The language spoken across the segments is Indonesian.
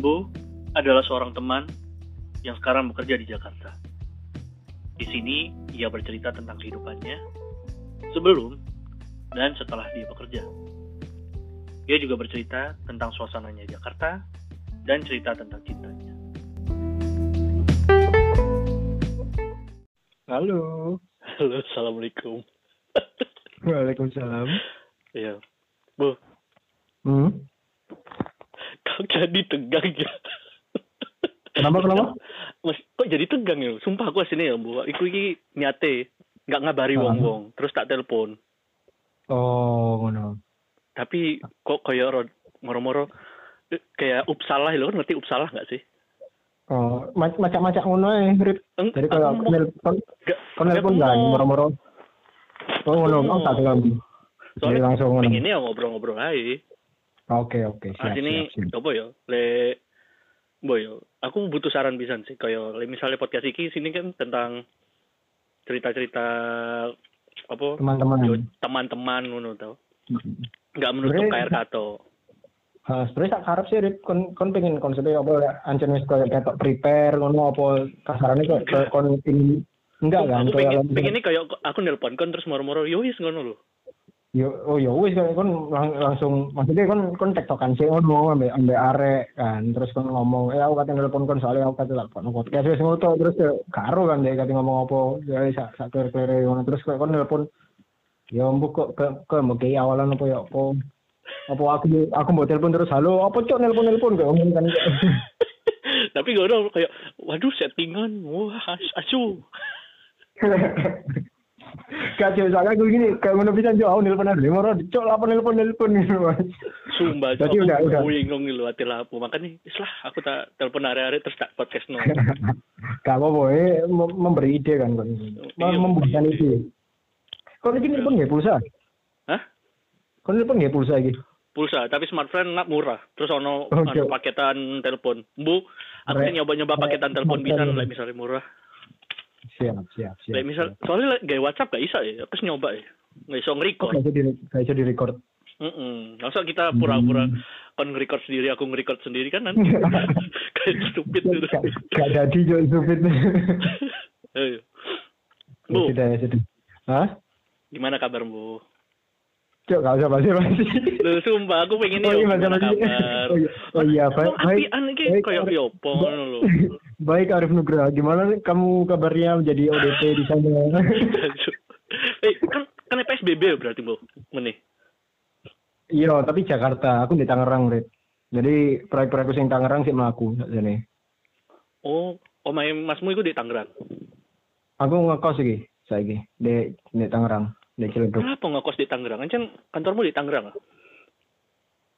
Mbo adalah seorang teman yang sekarang bekerja di Jakarta. Di sini, ia bercerita tentang kehidupannya sebelum dan setelah dia bekerja. Ia juga bercerita tentang suasananya Jakarta dan cerita tentang cintanya. Halo. Halo, Assalamualaikum. Waalaikumsalam. Iya. Bu, Hmm? Kau jadi tegang ya? Kenapa kenapa? Mas, kok jadi tegang ya? Sumpah aku sini ya, Bu. Iku iki niate nggak ngabari Ah. wong-wong, terus tak telepon. Oh, ngono. Tapi kok kayak ro- moro-moro eh, kayak upsalah lo kan ngerti upsalah nggak sih? Oh, mac- macam-macam ngono ya, Rip. Jadi kalau nelpon, kau nelpon nggak moro-moro. Oh, ngono. Oh, tak. Jadi Soalnya langsung pengennya ya ngobrol-ngobrol aja. Oke, oke. Nah, Siap, sini apa ya? Le Boy, yo. aku butuh saran pisan sih. Kayak le misalnya podcast iki sini kan tentang cerita-cerita apa? Teman-teman. yo, teman-teman ngono tau. Nggak menutup Sebenarnya- KR kato. Uh, sebenarnya tak harap sih, Rip. Kon, kon pengen konsepnya apa, ancen wis kayak ketok prepare, ngono apa, kasarannya kok kayak kon ini, enggak kan? Kayak pengen, pengen kayak aku nelpon kan terus moro-moro yo wis ngono lho. Yo, oh ya wis kan kon lang- langsung maksudnya kon kon tektokan sih ngono ambek ambek arek kan terus kon ngomong eh aku kate nelpon kon soalnya aku kate telepon podcast wis ngono terus ya karo kan dia kate ngomong apa ya sak sak kler ngono terus kok kon nelpon ya mbok kok ke ke kayak awalan apa ya apa apa aku aku mau telepon terus halo apa cok nelpon nelpon kayak ngomong kan Tapi gak ada kayak waduh settingan. Wah, as- asu. kacau soalnya aku gini kayak ngono bisa cok aku nelpon ada lima orang cok lapor nelpon nelpon gitu mas Sumpah, Jadi aku udah, udah. bingung lho hati lapu. Makanya, islah aku tak telepon hari-hari terus tak podcast no. Gak apa-apa, eh, mem- memberi ide kan kon. Iya, Mem- Membuahkan memberi ide. Kon iki nelpon nggak pulsa? Hah? Kon nelpon nggak pulsa iki? Pulsa, tapi smartphone nak murah. Terus ono Oh, iya. paketan telepon. Bu, aku sih nyoba-nyoba paketan telepon bisa lah misalnya murah. Siap, siap, siap. Kayak misal, soalnya gaya WhatsApp gak bisa ya. Aku sih nyoba ya. Gak bisa nge-record. gak bisa di gak bisa di record. Mm Masa kita pura-pura Hmm. kon nge-record sendiri, aku nge-record sendiri kan nanti. Kayak stupid gitu. Gak gak jadi jo stupid. Ayo. Bu, Sudah ya sudah. Hah? gimana kabar Bu? Cok, gak usah basi basi. Lu sumpah aku pengen Oh nih iya, gimana kabar. Oh iya, oh iya, baik, Kok baik. apian iki ngono lho. Baik Arif Nugraha, gimana kamu kabarnya menjadi ODP di sana? Eh, kan kan PSBB berarti, Bu. Meneh. Iya, tapi Jakarta, aku di Tangerang, Rit. Jadi proyek-proyekku sing Tangerang sih melaku sini. Oh, omahe Masmu iku di Tangerang. Aku ngekos iki saiki di di Tangerang, di Ciledug. Kenapa ngekos di Tangerang? Kan kantormu di Tangerang.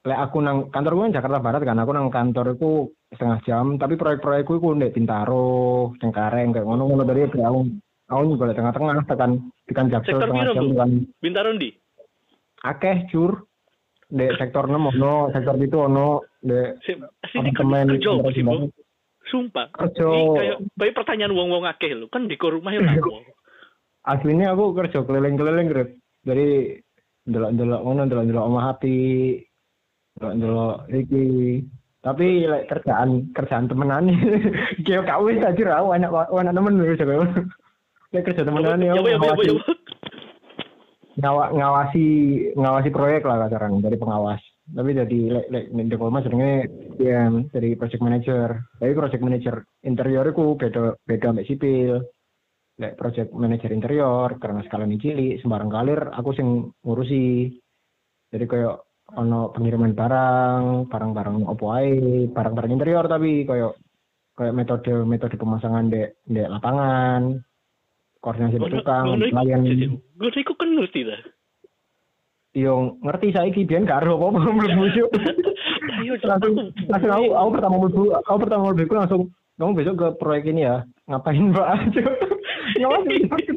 Lek aku nang kantorku kan Jakarta Barat kan, aku nang kantor itu setengah jam, tapi proyek-proyekku iku ndek Bintaro, Cengkareng kayak ngono-ngono dari kayak aku aku juga di tengah-tengah tekan tekan Jaksel setengah jam kan Bintaro ndi? akeh jur di sektor 6 ono, sektor itu ono, di apartemen kerja. Sumpah. Kerja. Kayak kayak pertanyaan wong-wong akeh lho. Kan di rumah ya aslinya aku kerja keliling-keliling. Jadi delok-delok ngono, delok-delok omah hati, delok-delok iki. Tapi lek kerjaan kerjaan temenan kayak kau wis aja ra anak anak temen wis aku. Lek kerja temenan ya Ya, ya, ya, ya, ya. ngawa, ngawasi ngawasi proyek lah sekarang dari pengawas. Tapi jadi lek lek di Kolmas jenenge PM dari project manager. Tapi project manager interioriku beda beda ambek sipil lek project manager interior karena skala cilik sembarang kalir aku sing ngurusi jadi kayak ono pengiriman barang barang-barang opo ae barang-barang interior tapi kayak kayak metode metode pemasangan dek dek lapangan koordinasi dengan tukang klien Gue iku kan ngerti dah. yo ngerti saiki biyen gak ero apa-apa mlebu yo langsung langsung aku aku pertama mlebu aku pertama mlebu langsung kamu besok ke proyek ini ya? Ngapain mbak ngapain.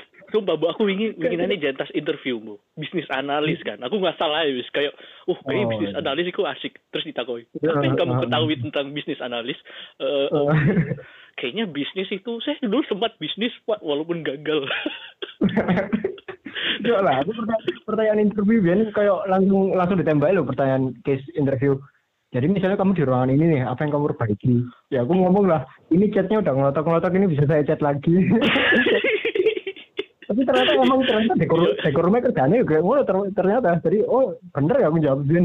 Sumpah bu, aku ingin ingin ini jentas interview bu, bisnis analis kan. Aku nggak salah ya, wis kayak, uh kayak Oh, bisnis iya. analis itu asik. Terus ditakoi, apa yang kamu ah. ketahui tentang bisnis analis? Eh, kayaknya bisnis itu saya dulu sempat bisnis pak, walaupun gagal. Yo lah, aku pertanyaan, pertanyaan interview biyen kayak langsung langsung ditembak lo pertanyaan case interview. jadi misalnya kamu di ruangan ini nih apa yang kamu perbaiki ya aku ngomong lah ini chatnya udah ngelotok ngelotok ini bisa saya chat lagi tapi ternyata emang ternyata dekor dekor rumah kerjanya juga ngono ter- ternyata jadi oh bener ya aku jawab dia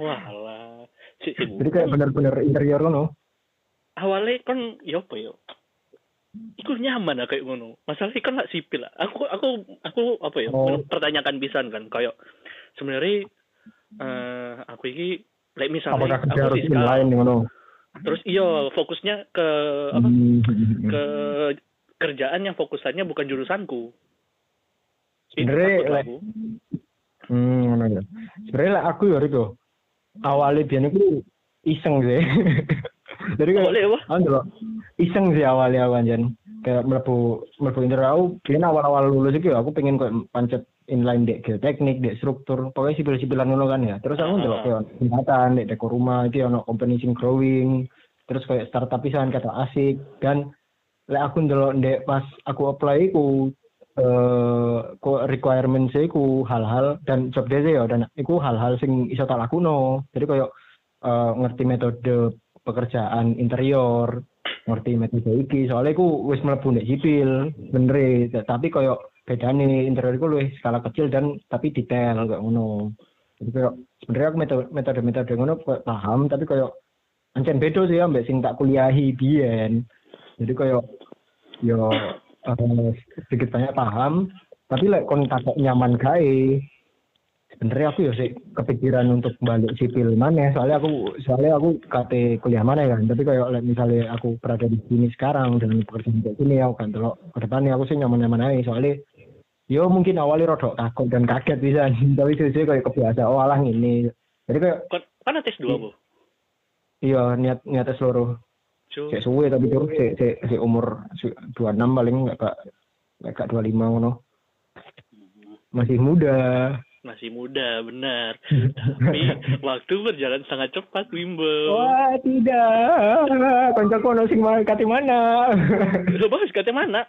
Wah lah. Jadi kayak bener-bener interior ngono awalnya kan ya apa ya? Iku nyaman lah kayak ngono. Masalahnya kan gak sipil lah. Aku aku aku apa ya? Oh. Pertanyakan pisan kan kayak sebenarnya eh aku ini like misalnya apakah aku harus inline ngono terus iya fokusnya ke apa? Hmm. Ke kerjaan yang fokusannya bukan jurusanku. Itu Sebenarnya. Hmm, ya. Sebenarnya aku ya Riko. Awalnya biyen aku iseng sih. Jadi kayak Boleh wah. aku ndelok iseng sih awalnya aku anjen. Kayak mlebu mlebu inter aku biyen awal-awal lulus iki aku pengen kayak pancet inline dek teknik, dek struktur, pokoknya sipil-sipilan ngono kan ya. Terus aku ndelok kayak jembatan, dek dekor rumah, iki ono company sing growing, terus kayak startup pisan kata asik dan lek aku ndelok ndek pas aku apply iku eh kok requirement saya iku hal-hal dan job desk ya dan iku hal-hal sing iso tak lakuno. Jadi koyo eh, ngerti metode pekerjaan interior, ngerti metode iki. Soalnya iku wis mlebu ndek sipil, bener e. tapi koyo bedane interior iku luwih skala kecil dan tapi detail kayak ngono. Jadi koyo sebenarnya aku metode metode metode ngono paham tapi koyo ancen beda sih ambek sing tak kuliahi biyen. Jadi koyo yo eh, sedikit banyak paham tapi lek kon takok nyaman gawe sebenarnya aku ya sih kepikiran untuk balik sipil mana soalnya aku soalnya aku kate kuliah mana kan tapi kayak lek misalnya aku berada di sini sekarang dengan pekerjaan kayak gini aku kan telok ke depannya aku sih nyaman-nyaman aja soalnya yo mungkin awalnya rodok takut dan kaget bisa tapi sih kayak kebiasa oh alah ini jadi kayak Kan tes dua bu. iya niat niatnya seluruh. Cek suwe tapi terus cek cek cek umur dua enam paling nggak kak dua lima ngono masih muda Masih muda, benar. Tapi waktu berjalan sangat cepat, Wimbo. wah tidak koncoku ono sing kate mana Lo bagus kata mana?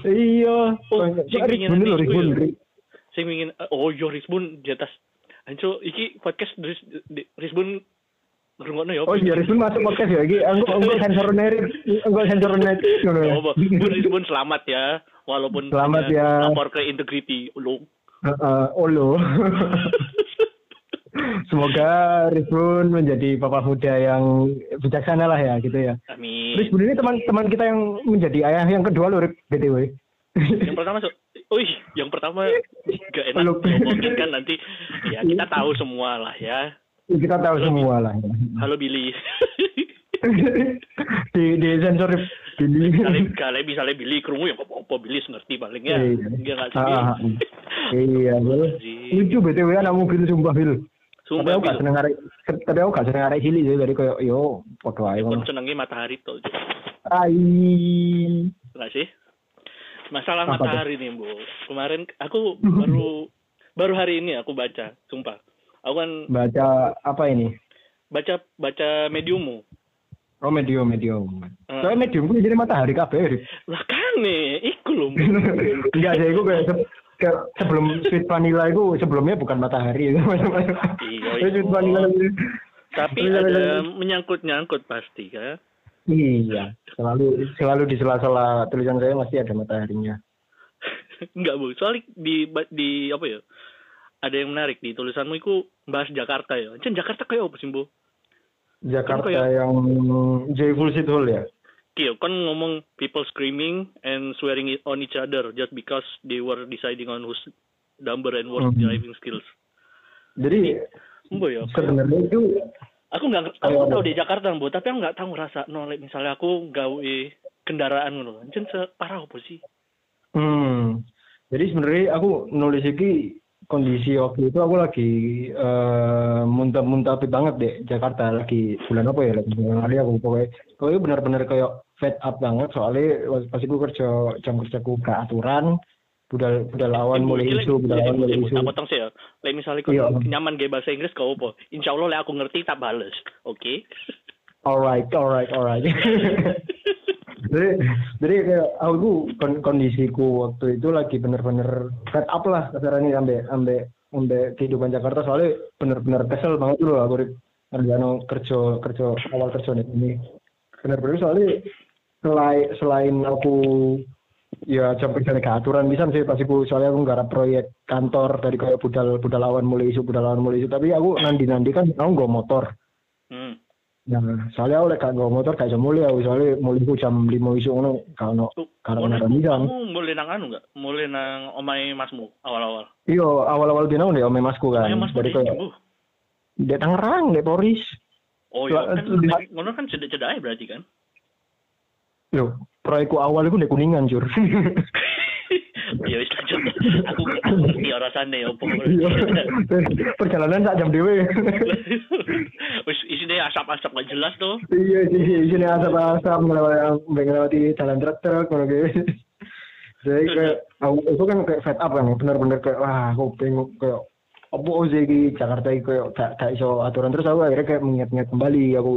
iya Oh, sing pingin iku ya? Ingin, oh yo Risbun di atas. Anco, iki podcast Risbun ngrungokno ya. oh iya Rizbun masuk podcast ya iki engko engko sensor neri engko sensor neri ngono ya Oh, Bu Risbun selamat ya. Walaupun Selamat ya. lapor ke integrity. Lo. Heeh, lo Semoga Rizbun menjadi bapak muda yang bijaksana lah ya gitu ya. Amin. Rizbun ini teman-teman kita yang menjadi ayah yang kedua loh BTW. Yang pertama, so, Wih, yang pertama gak enak ngomongin kan nanti. Ya kita tahu semua lah ya. Kita tahu semua lah. Halo Billy. di di sensor Billy. kalian kalian misalnya Billy kerungu ya apa-apa Billy ngerti paling ya. Iya. Dia nggak sih. Ah, iya. Lucu BTW anak mobil sumpah Bil. Tapi Sumpah aku gak seneng arek tapi aku gak seneng arek cilik sih dari koyo yo padha ae Kon senengnya matahari tuh. Ai. Enggak sih? Masalah Apa matahari nih, Bu. Kemarin aku baru baru hari ini aku baca, sumpah. Aku kan Baca apa ini? baca baca mediummu. Oh medium medium. Hmm. Soalnya medium ku jadi matahari kabeh. Lah kan nih, iku lho. Enggak sih, aku kayak se- kayak sebelum sweet vanilla itu sebelumnya bukan matahari Iya, iya. sweet vanilla Tapi Iya, iya, ada iya. menyangkut-nyangkut pasti kan. Iya, selalu selalu di sela-sela tulisan saya masih ada mataharinya. Enggak, Bu. Soalnya di di apa ya? Ada yang menarik di tulisanmu itu bahas Jakarta ya. Cen Jakarta kayak apa sih, Bu? Jakarta kayak- yang Joyful City Hall ya. Kyo, kan ngomong people screaming and swearing on each other just because they were deciding on who's number and worst Mhm. driving skills. Jadi Mbak ya, sebenarnya itu aku nggak, aku tahu di Jakarta, Bu, tapi aku nggak tahu rasa no, like, misalnya aku gawe kendaraan ngono. Cen separah apa sih? hmm. Jadi sebenarnya aku nulis iki kondisi waktu itu aku lagi eh muntah-muntah banget deh Jakarta lagi bulan apa ya lagi bulan hari aku pokoknya pokoknya benar-benar kayak fed up banget soalnya pas- aku kerja jam kerjaku gak aturan budal budal lawan mulai isu budal lawan mulai isu tak potong sih ya. Like misalnya kau Iya. nyaman gaya bahasa Inggris kau apa? Insya Allah like, aku ngerti tak bales. Oke. alright alright alright jadi jadi aku kon- kondisiku waktu itu lagi bener-bener fed up lah kasarannya sampai sampai sampai kehidupan Jakarta soalnya bener-bener kesel banget dulu aku. Sarjana kerja kerja awal kerja ini benar-benar soalnya selain selain aku ya jam kerja gak aturan bisa sih pas aku soalnya aku nggak proyek kantor dari kayak budal lawan mulai isu budal lawan mulai isu tapi aku nanti nanti kan aku nggak motor hmm. Nah, soalnya aku lek gak nggawa motor iso mulai aku soalnya mulai ku jam 5 isu ngono kalau Tuh, kalau mulai- ngarani jam. kamu mulai nang anu nggak mulai nang omai masmu awal-awal Iya, awal-awal dina ndek ome masku kan. Omai masmu Dari di kayak Jembu. ndek Tangerang, ndek Poris. oh iya kan di- ngono kan cedek-cedek aja berarti kan Loh, proyekku awal itu ndek Kuningan, Jur. ya wis lanjut. Aku ngerti rasane opo Iya. Perjalanan sak jam dhewe. wis isine asap-asap gak jelas tuh Iya sih, sini asap-asap ngelewati ngelewati jalan truk-truk ngono. Jadi kayak aku itu kan kayak fed up kan, bener-bener kayak wah aku pengen kayak apa sih di Jakarta iki kayak gak gak iso aturan. Terus aku akhirnya kayak mengingat-ingat kembali aku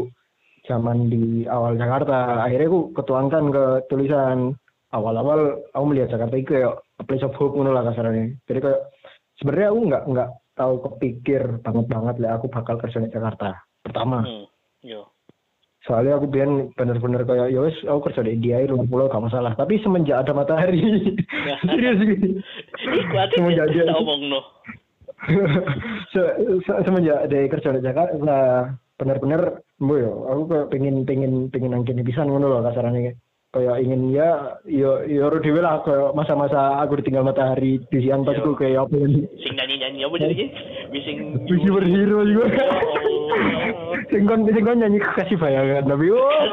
zaman di awal Jakarta. Akhirnya aku ketuangkan ke tulisan awal-awal aku melihat Jakarta itu kayak a place of hope ngono lah kasarnya jadi kayak sebenarnya aku nggak nggak tahu kepikir banget banget lah aku bakal kerja di Jakarta. Pertama. Hmm. yo soalnya aku biar bener-bener kayak ya wes aku kerja di India luar pulau gak masalah. Tapi semenjak ada matahari serius. Gitu Semenjak dia- tak omong no Se- se- semenjak dari kerja di Jakarta nah, bener-bener bu aku pengen pengen pengen nangkin pisan ngono loh kasarannya kayak ingin ya yo yo dewe lah kayak masa-masa aku ditinggal matahari di siang pas aku kayak apa yang sing nyanyi-nyanyi apa jadi bising Wisi berhero juga Ya Allah. sing kon sing kon nyanyi kasih bayangan tapi oh.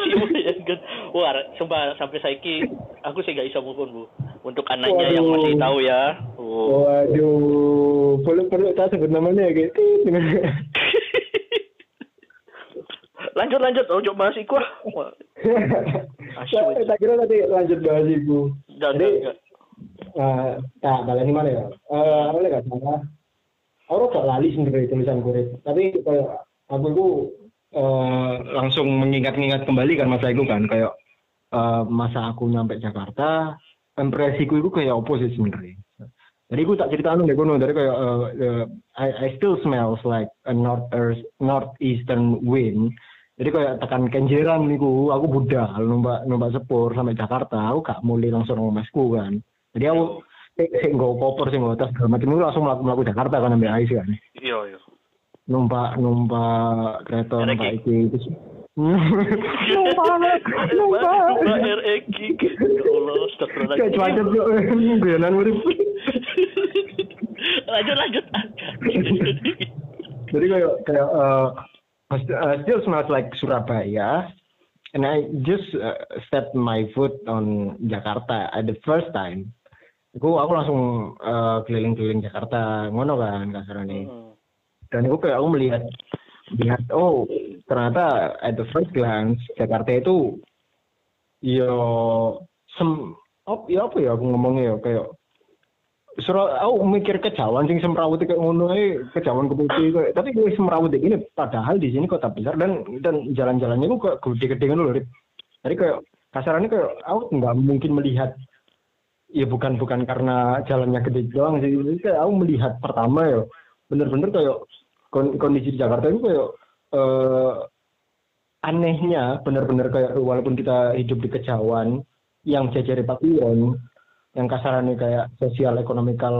Wah, sumpah sampai saiki aku sih gak bisa move on, Bu. Untuk anaknya yang Waduh. masih tahu ya. Oh. waduh perlu perlu tak sebut namanya gitu lanjut lanjut, oh coba bahas iku. ah. Tak kira tadi lanjut bahas ibu Enggak, Jadi, enggak. Nah, tak balik mana ya? Eh, lagi gak salah. Aku gak lali sendiri tulisan kurit. Tapi kayak aku itu eh, langsung mengingat-ingat kembali kan masa itu kan kayak eh, masa aku nyampe Jakarta, impresiku itu kayak apa sih sebenarnya. Jadi aku tak cerita anu deh kono dari kayak eh, eh, I, I still smells like a north northeastern wind. Jadi kayak tekan kenjeran niku, aku budal numpak numpak sepur sampai Jakarta, aku gak mulai langsung nang omahku kan. Jadi aku sing sing nggo koper sing nggo tas segala macam itu langsung mlaku mlaku Jakarta kan ambil ais kan. Iya, iya. Numpak numpak kereta numpak iki terus numpak numpak Numpak King. Ya Allah, astagfirullah. kayak cuaca tuh guyonan urip. lanjut lanjut. Jadi kayak kayak uh, uh, still smells like Surabaya. And I just uh, stepped my foot on Jakarta at the first time. Aku aku langsung uh, keliling-keliling Jakarta, ngono kan kasarane. Hmm. Dan aku kayak aku melihat lihat oh ternyata at the first glance Jakarta itu yo sem oh, ya apa ya aku ngomongnya ya kayak Surau, aku mikir kejawan sing semrawut kayak ngono ae, kejawan keputih kayak tapi gue semrawut ini padahal di sini kota besar dan dan jalan-jalannya kok kayak gede-gede ngono. Rip. Jadi kayak kasarannya kayak aku nggak mungkin melihat ya bukan bukan karena jalannya gede doang sih. Kayak aku melihat pertama ya bener-bener kayak kon- kondisi di Jakarta itu kayak eh, anehnya bener-bener kayak walaupun kita hidup di kejawan yang jajari pakuwon yang kasarannya kayak sosial ekonomikal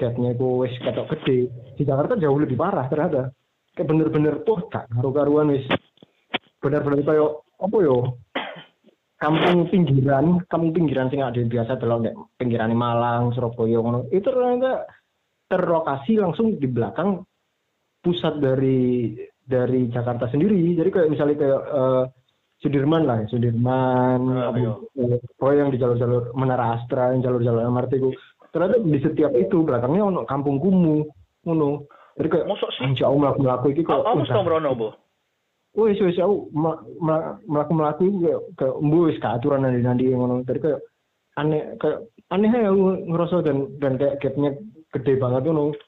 gapnya itu wis ketok gede. Di Jakarta jauh lebih parah ternyata. Kayak bener-bener tuh gak karu-karuan wis. Bener-bener kayak apa yo? Kampung pinggiran kampung pinggiran sing ada biasa delok nek pinggiran Malang Surabaya ngono. Itu ternyata terlokasi langsung di belakang pusat dari dari Jakarta sendiri. Jadi kayak misalnya kayak eh, Sudirman lah, Sudirman, Ah, apa, iya. eh, pokoknya yang di jalur-jalur Menara Astra, yang jalur-jalur MRT ku. Ternyata di setiap itu belakangnya ono kampung kumuh, ngono. Jadi kayak Mosok sih? anjir aku melaku melaku iki kok. Kamu udah- tau merono, Bu? Wis wis aku melaku melaku iki kayak kayak embu wis keaturan nanti nanti ngono. Jadi kayak aneh kayak aneh ya aku ngerasa dan dan kayak gapnya gede banget ngono.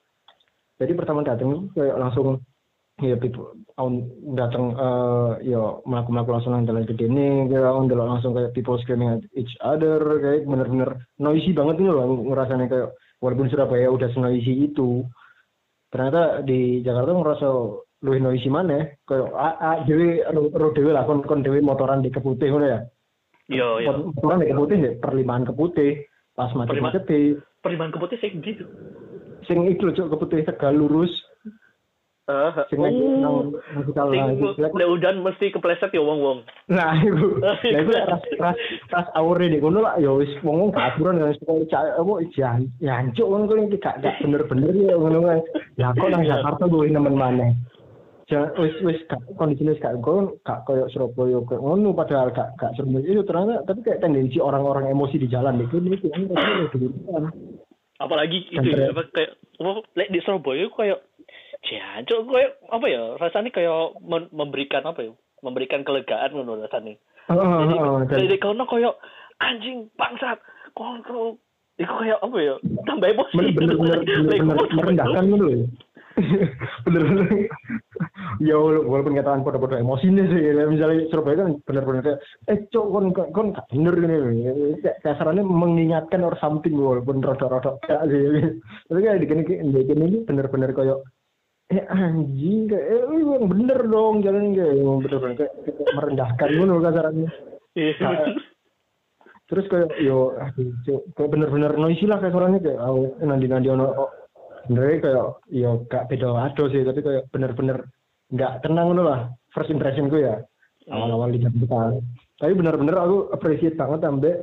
Jadi pertama datang kayak langsung ya people aku datang eh ya melaku melaku langsung nang dalan gede kayak aku ndelok langsung kayak people screaming at each other kayak bener-bener noisy banget nih loh aku ngerasanya kayak walaupun Surabaya udah noisy itu ternyata di Jakarta ngerasa luwih noisy maneh koyo a, a dhewe ro, dhewe lah kon kon dhewe motoran di keputih ngono ya? Iya, iya. motoran di keputih ya perlimaan keputih pas macet Perlimaan- macet Periman keputih sih gitu. sing lho Cuk, keputih tegal lurus Ah, sing nang oh. nang lah, itu. le udan mesti kepleset ya wong-wong. Nah, iku. Nah, iku ras ras ras aure di kono lah ya wis wong gak aturan kan pokoke cak apa jan jancuk ngono kuwi iki gak gak bener-bener ya ngono kae. Lah kok nang Jakarta gue nemen maneh. Ja- Wis wis gak kondisinya wis gak kono gak koyo Surabaya koyo ngono padahal gak gak Surabaya itu ternyata tapi kayak tendensi orang-orang emosi di jalan itu ini. Apalagi itu ya, apa, kayak apa di Surabaya kayak jancuk kayak apa ya? Rasanya kayak memberikan apa ya? Memberikan kelegaan menurut rasanya. Heeh, Jadi, heeh, dan- jadi kono kayak anjing bangsat kontrol. Itu kayak apa ya? Tambah emosi. bener bener bener merendahkan gitu loh bener bener ya wala- walaupun katakan pada-pada emosinya sih ya. misalnya Surabaya kan bener-bener kayak eh cok kon kon gak bener kayak kasarannya mengingatkan or something walaupun rada-rada gak sih tapi kayak di kini di kini ini bener-bener kayak eh anjing kayak eh yang bener dong jalan kayak yang bener-bener kayak, kayak merendahkan gitu kasarannya. Iya. Nah, terus kayak yo kayak bener-bener noisy lah kayak suaranya kayak oh, nanti nanti ono oh, sebenarnya kayak yo gak beda ado sih tapi kayak bener-bener nggak tenang lah first impression gue ya awal-awal di Jakarta tapi bener-bener aku appreciate banget ambek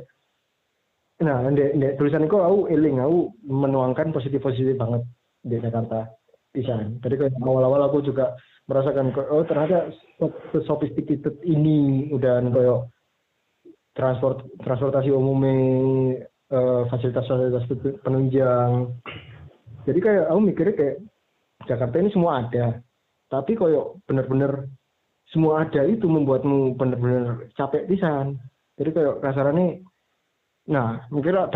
nah ndek ndek tulisan itu aku eling aku menuangkan positif positif banget di Jakarta bisa. Jadi kayak awal-awal aku juga merasakan oh ternyata sophisticated ini udah kayak transport transportasi umumnya eh, fasilitas-fasilitas penunjang. Jadi kayak aku mikirnya kayak Jakarta ini semua ada. Tapi kayak bener-bener semua ada itu membuatmu bener-bener capek pisan. Jadi kayak kasarannya nah mungkin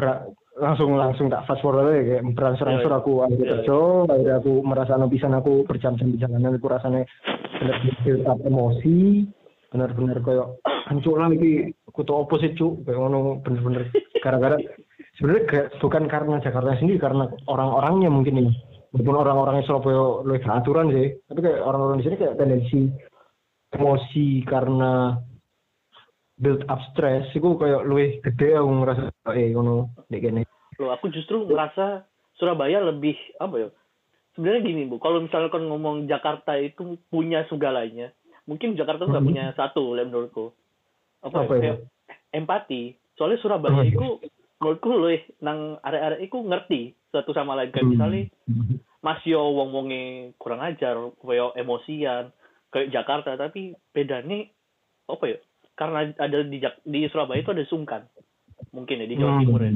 langsung langsung tak fast forward aja kayak beransur-ansur Iya, iya. aku akhirnya Iya, iya. kerja akhirnya aku merasa pisan aku berjam-jam di jalanan aku rasanya bener-bener build up emosi bener-bener kayak hancur lah iki kutu opposite cuk kayak ngono bener-bener gara-gara sebenarnya bukan karena Jakarta sendiri karena orang-orangnya mungkin ini walaupun orang-orangnya Surabaya lebih aturan sih tapi kayak orang-orang di sini kayak tendensi emosi karena build up stress itu kayak lebih gede aku ngerasa eh ngono dek kene Loh, aku justru merasa Surabaya lebih apa ya? Sebenarnya gini bu, kalau misalnya kan ngomong Jakarta itu punya segalanya, mungkin Jakarta nggak Mhm. punya satu, lah menurutku. Apa, Apa ya? itu? Kayak empati. Soalnya Surabaya Oh, iya. itu menurutku loh nang area-area itu ngerti satu sama lain. Kayak Hmm. misalnya Mas Yo wong wonge kurang ajar, kayak emosian, kayak Jakarta, tapi bedanya apa ya? Karena ada di di Surabaya itu ada sungkan, mungkin ya di Jawa Timur ya.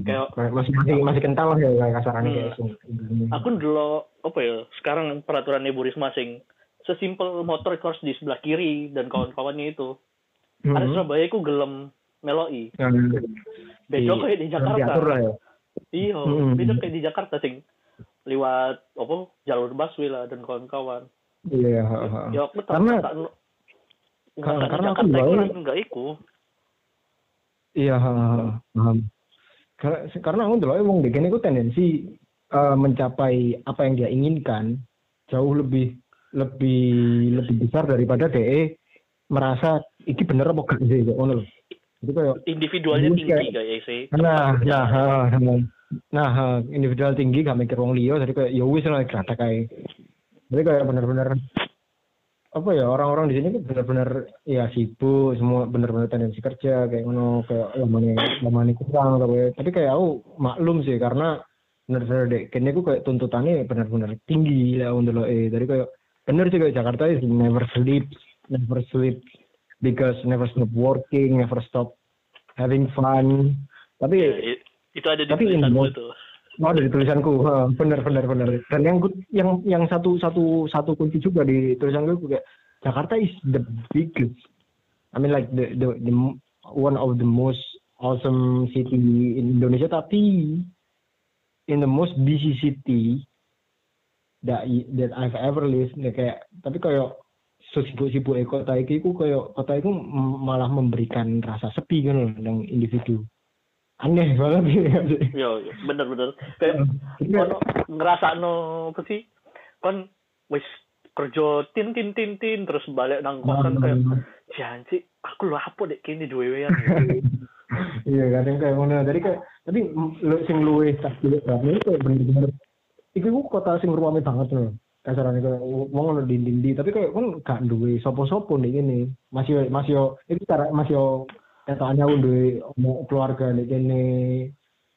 Kayak Kayak masih masih masih kental lah ya kayak kasarannya kayak aku dulu apa ya sekarang peraturan ibu risma sing sesimpel motor harus di sebelah kiri dan kawan-kawannya itu. Hmm. ada Surabaya itu gelem meloi beda kayak di diatur Jakarta. lah ya. Iya Hmm. beda kayak di Jakarta sing lewat apa jalur busway lah dan kawan-kawan. Iya ha, ha. ya aku tak Karena- tak karena- karena aku Jakarta bawa- enggak iku Iya, ha, ha, paham. Karena, aku dulu emang bikin itu tendensi eh, mencapai apa yang dia inginkan jauh lebih lebih lebih besar daripada DE merasa ini bener apa gak sih ngono loh. Itu kayak individualnya tinggi kayak- kayak sih nah nah ha. nah individual tinggi gak mikir wong liya jadi kayak ya wis lah kayak jadi kayak bener-bener apa ya orang-orang di sini kan bener-bener ya sibuk semua bener-bener tendensi kerja kayak ngono kayak lamane lamane kurang tapi tapi kayak aku maklum sih karena bener-bener dek kene aku kayak tuntutannya bener-bener tinggi lah untuk lo eh. Jadi kayak bener sih kayak Jakarta is never sleep never sleep because never stop working never stop having fun. Tapi Ya, itu ada di Tapi ini- itu Oh dari tulisanku, ha, bener bener bener. Dan yang yang yang satu satu satu kunci juga di tulisanku kayak Jakarta is the biggest. I mean like the the, the one of the most awesome city in Indonesia tapi in the most busy city that that I've ever lived Nah, kayak tapi kayak sesibuk-sibuk kota ku kayak kota itu malah memberikan rasa sepi kan loh yang individu aneh banget sih ya ya, bener-bener. Kayak Iya. kono ngerasa no apa sih? Kon wis kerja tin tin tin tin terus balik nang kosan kayak janji aku lo apa dek kini dua wean iya kadang kayak ngono. Jadi kayak tapi lu sing luwe tak cilik banget itu bener-bener iku kota sing ruame banget loh kasarane kayak wong ngono dindi tapi kayak kan gak duwe sapa-sapa nih gini masih masih iki cara masih ketokane aku duwe omong keluarga nih gini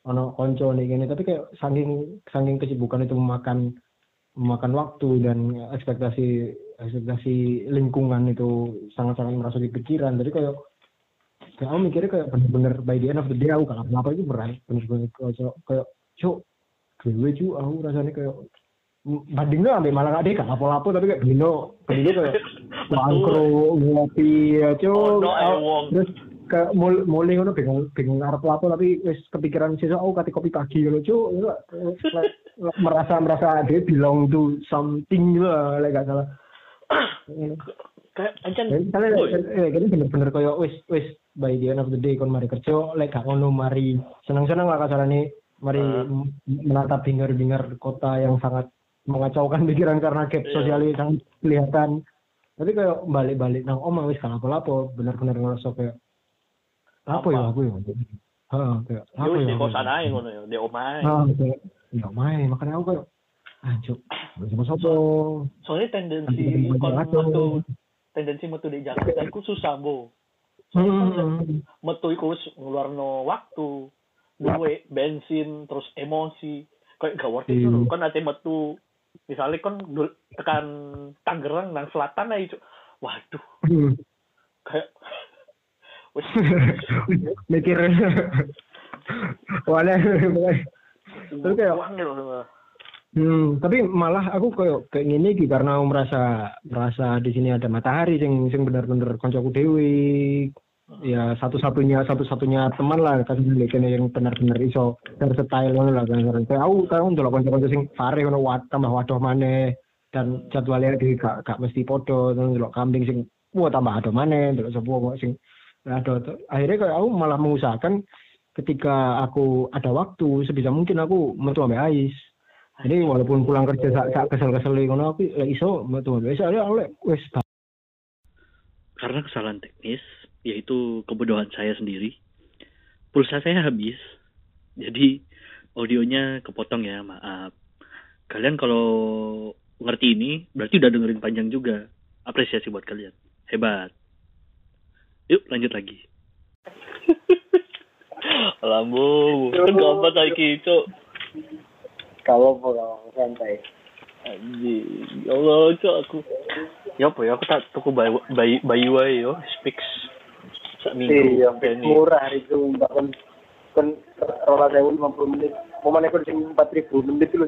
ono konco nih gini tapi kayak saking saking kesibukan itu memakan memakan waktu dan ekspektasi ekspektasi lingkungan itu sangat-sangat merasa di pikiran. Jadi kayak kayak aku mikirnya kayak bener-bener by the end of the day aku gak apa-apa itu berat bener-bener kayak kayak cuk gue cu aku rasanya kayak bandingnya ambil malah gak deh gak apa-apa tapi kayak Bino Bino kayak bangkro ngopi ya cu no, wong. terus kayak mul mulai ngono bingung bingung arep apa tapi wis kepikiran sesuk aku kati kopi pagi lho cu merasa merasa dia belong to something gitu lah like gak salah kayak misalnya Boy. eh jadi bener-bener kayak wis wis by the end of the day kon mari kerja lek gak ngono mari seneng-seneng lah kasarane mari Ah. menatap bingar-bingar kota yang sangat mengacaukan pikiran karena gap Iya. sosialnya sangat kelihatan tapi kayak balik-balik nang omah wis gak apa-apa bener-bener ngerasa kayak apa ya Apa? aku ya Heeh, kayak ya apa wis ya di aku kosan aja ngono ya di omahe Ah, kayak ya main makanya aku kayak anjuk sama sopo soalnya tendensi kon metu. tendensi metu di Jakarta iku susah bo soalnya Hmm. metu iku wis ngeluarno waktu duwe bensin terus emosi kayak gak worth it Iya. lho kan nanti metu misalnya kan dul- tekan Tangerang nang selatan aja waduh Hmm. kayak mikir. Wadah Tapi kayak- gitu hmm, tapi malah aku kayak kayak gini iki karena aku merasa merasa di sini ada matahari sing sing bener-bener koncoku dewi ya satu-satunya satu-satunya teman lah kasih kene yang benar-benar iso versatile ngono lah kan. Kayak aku tahu untuk konco-konco sing fare ngono wat tambah wadoh maneh dan jadwalnya di gak gak mesti podo terus ndelok kambing sing wah tambah adoh maneh ndelok sapa kok sing adoh akhirnya kayak aku malah mengusahakan ketika aku ada waktu sebisa mungkin aku metu ambek Ais. Jadi walaupun pulang kerja sak sak kesel-kesel ngono aku lek iso metu ambek Ais. Aku lek wis karena kesalahan teknis yaitu kebodohan saya sendiri pulsa saya habis. Jadi audionya kepotong ya maaf. Kalian kalau ngerti ini berarti udah dengerin panjang juga. Apresiasi buat kalian. Hebat yuk lanjut lagi Lambu, kan gampang lagi, cok. kalau pulang santai Anjing, ya Allah, cok aku. Ya apa ya, aku tak tuku bayi bayi bayi wae yo. Sak minggu. iya murah itu mbak kan kan rola sewu lima puluh menit mau mana kan sing empat ribu menit itu loh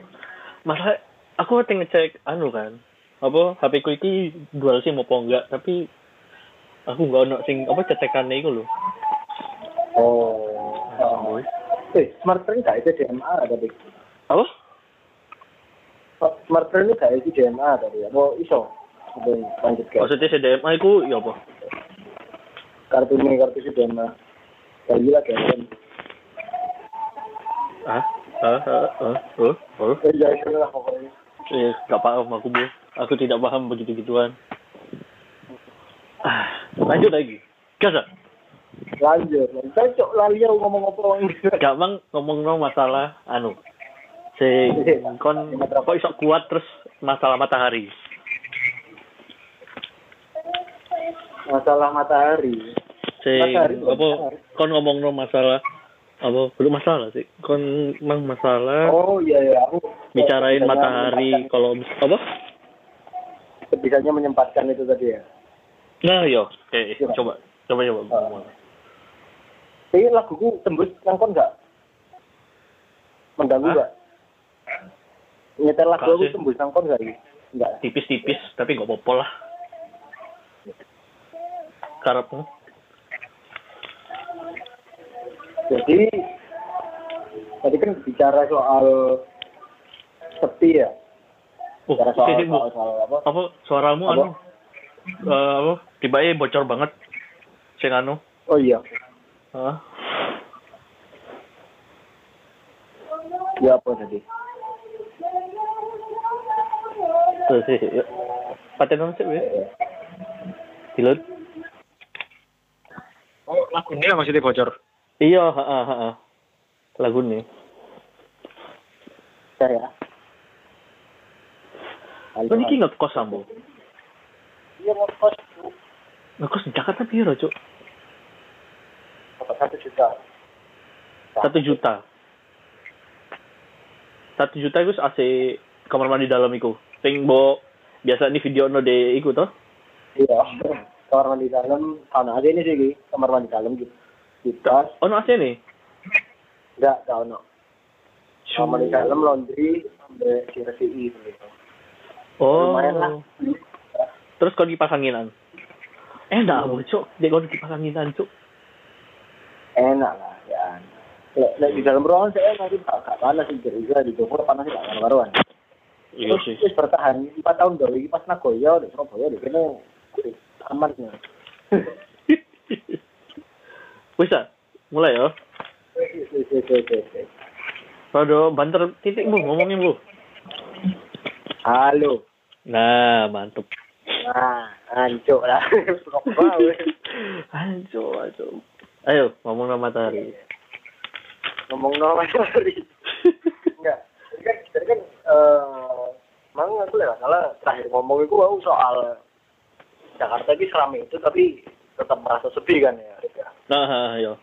Masa aku pengen ngecek anu kan. Apa HP ku iki dual SIM apa enggak, tapi aku enggak ono sing apa cetekane iku lho. oh eh smart train gak itu DMA tadi Apa? smart train gak itu DMA tadi ya mau iso lanjut ke Maksudnya CDMA iku ya apa? kartu ini kartu si DMA kayak gila kan Ah? Ah, ah, ah, oh, oh. eh ya itu lah pokoknya Eh, gak paham aku bu. Aku tidak paham begitu-gituan. Ah, lanjut lagi. Gas ah? lanjut. Lanjut cok lali aku ngomong apa Gak bang ngomong no masalah anu. Si kon kok iso kuat terus masalah matahari. masalah matahari? Si Matahari, apa kon ngomong no masalah. Apa belum masalah sih. Kon mang masalah oh iya iya. Aku bicarain matahari kalau apa? Bisanya menyempatkan itu tadi ya nah yo. Oke Coba. coba coba coba. Ah. ini laguku tembus nangkon nggak mengganggu nggak nyetel lagu Nggak aku tembus nangkon nggak nggak tipis-tipis tapi gak apa-apa lah. Karepmu. Jadi tadi kan bicara soal sepi ya? Oh bicara soal, Bu. soal, soal apa? Apa suaramu Apa? anu eh, apa tiba bocor banget sing anu oh iya Hah? ya apa tadi Terus sih, yuk. Paten sih, weh. Dilut. Oh, lagu ini lah maksudnya bocor. Iya, heeh, heeh. Lagu nih. ya. Lo niki ngekos ambo. Iya ngekos Ngekos di Jakarta piro, Cuk? satu juta. Satu juta. Satu juta itu AC kamar mandi dalam iku. Sing bo biasa nih video no de iku toh. Iya. Kamar mandi dalam, tahun aja ini sih, kamar mandi dalam gitu. Kita, Oh no AC nih. enggak, enggak ono. Kamar mandi dalam, laundry, sampai CRCI gitu. Oh. Lumayan lah. Terus kau kipas anginan. Eh enggak, hmm. Cuk. Dia kau kipas anginan, Cuk. Enak lah, ya. Lek, di dalam ruangan saya nanti gak panas sih, jadi di Jogja panas gak karuan. Iya sih. terus bertahan 4 tahun dulu, pas Nagoya, di Surabaya, di sini aman ya. Wis ah, mulai ya. Rodo banter titik bu ngomongin bu. Halo. Nah mantep. Nah, hancur lah. Wow. Ayo, ayo. Ngomong nama matahari. Ngomong nama sorry. Enggak. Tadi kan, tadi kan, eh, mang aku lewat salah terakhir ngomong itu aku soal Jakarta ini seramai itu tapi tetap merasa sepi kan ya. Nah, ayo.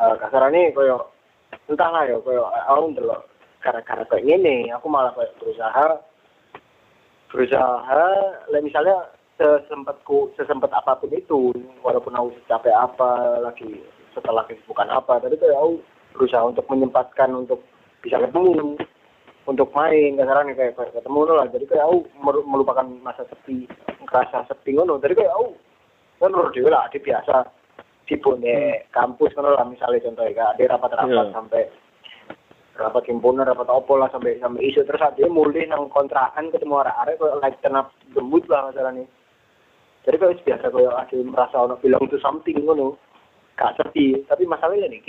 uh, kasarannya koyo entahlah ya koyo aku ndelok gara-gara kayak gini aku malah kayak berusaha berusaha lah misalnya sesempatku sesempet apa pun itu walaupun aku capek apa lagi setelah kesibukan apa tadi kayak aku berusaha untuk menyempatkan untuk bisa ketemu untuk main kasarannya kayak, kayak ketemu lah jadi kayak aku melupakan masa sepi ngerasa sepi ngono jadi kayak aku kan dia lah dia biasa di kampus kan lah misalnya contohnya kak ada rapat-rapat Iya. sampai rapat himpunan rapat opo lah sampai sampai isu. Terus dia mulai nang kontrakan ketemu arek-arek kayak like tenap gembut lah masalahnya. Jadi kayak biasa kayak ada merasa orang bilang itu something ngono. Gak sepi. Tapi masalahnya nih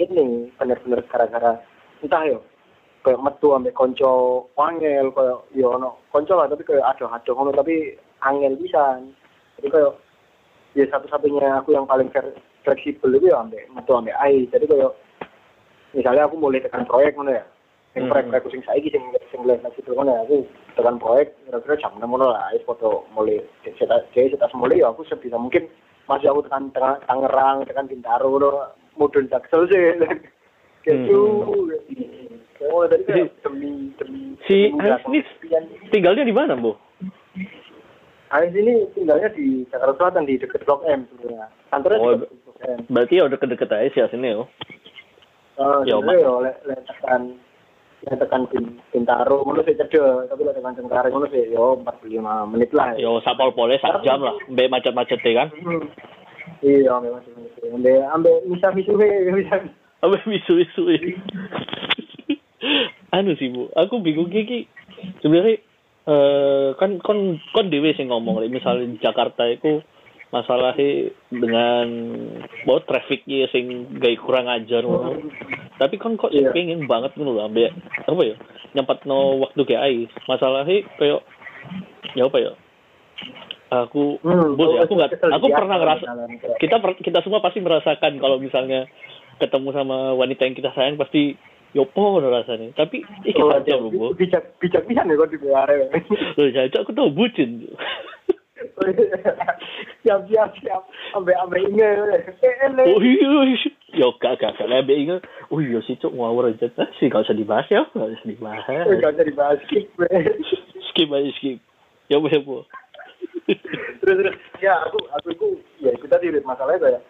bener-bener gara-gara entah yo kayak metu ambek konco wangel kayak yo ono konco lah tapi kayak aduh-aduh ngono tapi angel bisa. Jadi kayak ya satu-satunya aku yang paling fleksibel itu ya ambek metu ambek ai. Jadi kayak misalnya aku mulai tekan proyek ngono ya sing Hmm. proyek proyek sing saiki sing sing fleksibel ngono ya aku tekan proyek kira-kira jam enam ngono lah wis foto mulai saya setas mulai ya aku sebisa mungkin masih aku tekan tengah Tangerang tekan Bintaro ngono mudun Jaksel sih gitu kayak ngono tadi kayak demi demi Si Ais ini tinggalnya di mana bu? Ais ini tinggalnya di Jakarta Selatan di dekat Blok M sebenarnya. Kantornya Oh, di Blok M. Berarti ya udah deket aja sih sini yo. Oh, Ya, jadi yo lek lek tekan lek tekan Bin- Bintaro ngono sih cedek, tapi lek tekan Cengkareng ngono sih yo 45 menit lah. Yo sapol pole sak jam lah. Mbak macet-macet deh kan. Hmm. Iya, memang sih. Ambe ambe misa misuwe bisa. Apa misu-misu anu sih bu, aku bingung gigi. Sebenarnya eh kan kon kon dewe sing ngomong like, misalnya di Jakarta itu masalahnya dengan bahwa trafficnya sing gay kurang ajar ngono. Tapi kan kok Iya. pengen banget ngono lho ambek apa ya? Nyempat no waktu kayak ai. Masalahnya kayak ya apa ya? Aku Hmm, bos ya, oh, aku nggak aku pernah ngerasa kita per- kita semua pasti merasakan kalau misalnya ketemu sama wanita yang kita sayang pasti yopo udah rasanya tapi iki Oh, aja loh bu bijak bijak bisa nih kok di arek. loh jajan aku tau bucin siap siap siap. Ambe ambe inge eh oh iya iya. yo gak gak gak lebih ingat. Oh iya sih cok ngawur aja. Ah, sih gak usah dibahas ya. Gak usah dibahas. Gak usah dibahas. Skip gue. skip aja skip. Ya bu ya bu. Terus terus. Ya aku aku itu ya itu tadi Rit, masalahnya kayak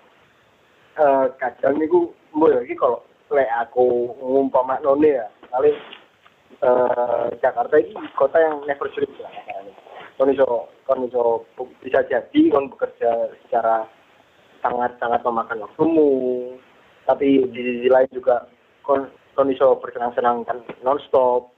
eh kadang itu mau lagi kalau lek aku ngumpama none ya. Kali eh Jakarta ini kota yang never sleep lah. Kon iso iso bisa jadi kon bekerja secara sangat sangat memakan waktumu. Tapi di sisi lain juga kon kon iso bersenang-senang kan nonstop.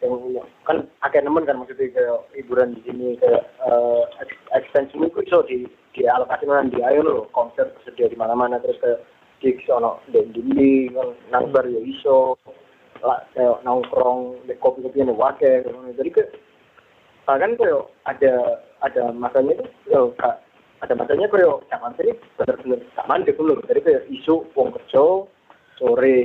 Yang kan akeh nemen kan maksudnya kayak hiburan di sini kayak uh, extension itu iso di di alokasi di ayo loh konser tersedia di mana-mana terus kayak gigs di dinding kan nangbar ya iso lah kayak nongkrong di kopi-kopi yang wake jadi ke bahkan koyo ada ada masanya itu yo kak ada masanya koyo zaman ini bener-bener gak mandek dulu. Jadi kayak isu wong kerja sore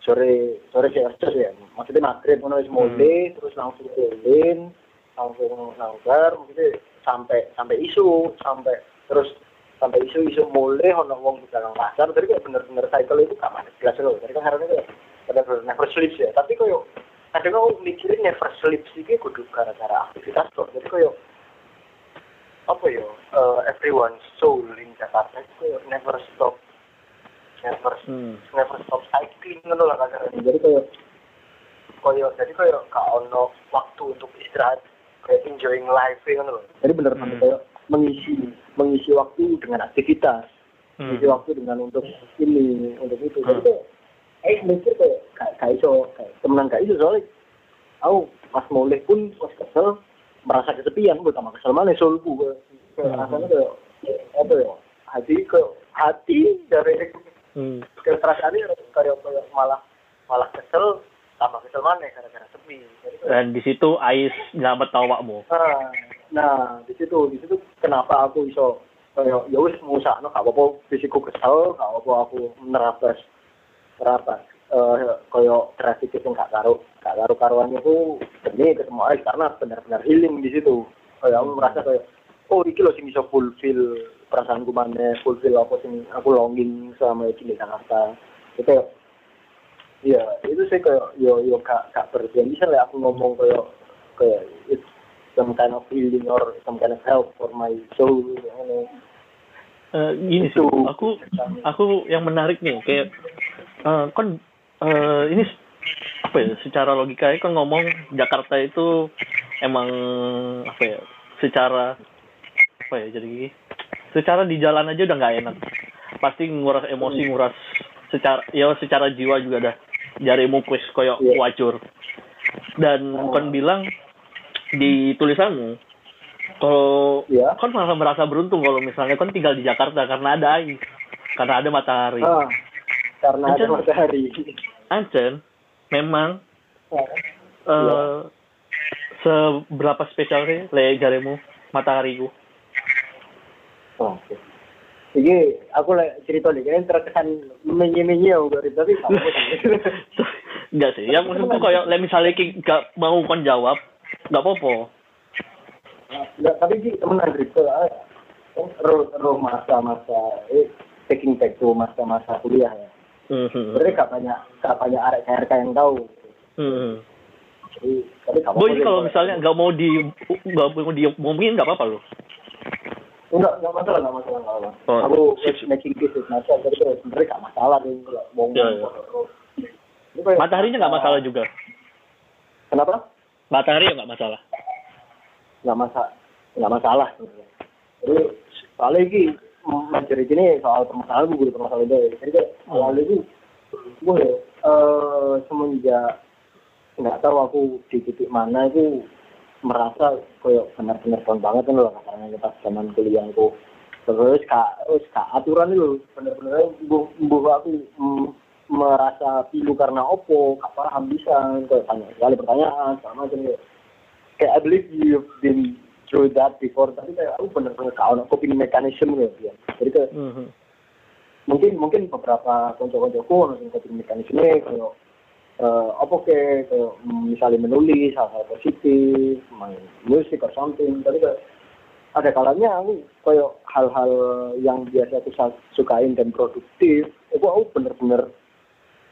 sore sore sih kerja ya. Maksudnya maghrib ngono wis mulai terus langsung kulin langsung nanggar maksudnya sampai sampai isu sampai terus sampai isu-isu mulai ono wong di dalam pasar. Jadi kayak bener-bener cycle itu gak mandek. Jelas loh. Jadi kan harusnya kayak bener-bener never sleeps ya. Tapi koyo kadang aku mikirin never sleeps iki kudu gara-gara aktivitas kok jadi koyo apa ya uh, everyone's soul in Jakarta itu koyo never stop never Hmm. never stop cycling ngono lah kasarnya jadi koyo koyo jadi koyo gak ono waktu untuk istirahat kayak enjoying life ngono loh jadi bener Hmm. hmm. koyo mengisi mengisi waktu dengan aktivitas Hmm. mengisi waktu dengan untuk ini untuk itu jadi Hmm. kayak eh mikir kayak gak gak iso temenan gak iso soalnya. Aku pas mulai pun pas kesel merasa kesepian. Gue tambah kesel mana soulku gue rasanya kayak apa ya hati ke hati dari Hmm. perasaan ini kayak kayak malah malah kesel tambah kesel mana gara-gara sepi. Dan di situ Ais nyelamat awakmu. nah, nah di situ di situ kenapa aku iso kayak ya wis ngusahno gak apa-apa fisikku kesel gak apa-apa aku nerabas nerabas eh koyo traffic itu gak karo gak karo karuan itu demi ketemu Ais karena benar-benar healing di situ kayak aku merasa kayak oh iki loh sing iso fulfill perasaanku mana fulfill apa sing aku longing selama ini di Jakarta itu Iya, itu sih kayak yo yo kak kak berjanji sih lah aku ngomong kayak kayak it's some kind of healing or some kind of help for my soul. You know. Eh, gini sih, aku aku yang menarik nih kayak eh, kan eh, ini apa ya secara logikanya kan ngomong Jakarta itu emang apa ya secara apa ya jadi secara di jalan aja udah nggak enak. Pasti nguras emosi nguras secara ya secara jiwa juga dah. Jarimu kuis koyo Iya. wajur dan kon bilang di tulisanmu kalau Iya. kan malah merasa beruntung kalau misalnya kan tinggal di Jakarta karena ada air karena ada matahari. Ah, karena ada Ancen. matahari. Ancen memang eh Iya. seberapa spesial sih le jarimu matahariku Oh, Oke. Jadi aku lah cerita nih, kan terkesan menye-menye aku dari tapi enggak sih yang maksudku kayak le misalnya ki gak mau kon jawab nggak apa-apa Nggak, tapi sih Andri ke roh roh masa-masa eh taking back to masa-masa kuliah ya. Mhm. Sebenarnya gak banyak gak banyak arek KRK yang tahu. Mhm. Jadi Boy kalau misalnya nggak mau di nggak mau diomongin nggak apa-apa loh enggak enggak masalah enggak masalah enggak masalah. Oh, aku sip. making peace with myself jadi sebenarnya gak masalah deh kalau bohong. Kayak- mataharinya nggak masalah juga Kenapa? matahari ya nggak masalah Nggak masalah nggak masalah. Jadi soalnya ini mencari gini soal permasalahan gue permasalahan itu. Jadi kayak awal itu gue eh semenjak nggak tahu aku di titik mana itu merasa kayak benar-benar down banget kan loh karena pas zaman kuliahku terus kak terus kak aturan itu benar-benar bu, bu aku merasa pilu karena opo gak paham bisa kayak banyak sekali pertanyaan sama macam kayak I believe you've been through that before tapi kayak aku benar-benar kau nak coping mechanism gitu ya jadi kayak Mhm. mungkin mungkin beberapa konco-koncoku nonton coping mekanisme kayak eh apa ke kayak misalnya menulis hal-hal positif main musik or something tapi kayak ada kalanya aku kayak hal-hal yang biasa aku sukain dan produktif itu aku bener-bener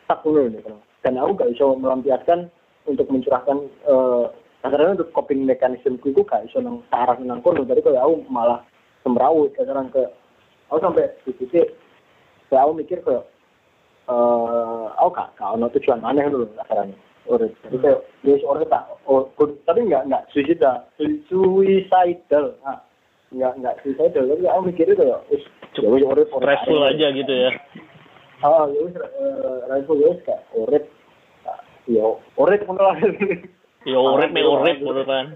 tak dulu nih kan. dan aku gak bisa melampiaskan untuk mencurahkan eh kasarnya untuk coping mechanism itu gak bisa nang sarang nang kono. Jadi kayak aku malah semrawut. Kasaran ke aku sampai di titik kayak aku mikir kayak eh aku gak gak ono tujuan aneh dulu kasarnya urip. Jadi kayak ya orang tak oh, tapi nggak nggak suicidal suicidal. Nah, nggak nggak suicidal. Tapi aku mikirnya kayak wis ya urip. stressful aja gitu ya. Ah ya wis eh, rifle ya wis kayak urip. Ah, ya urip ngono lah ya urip me urip gitu kan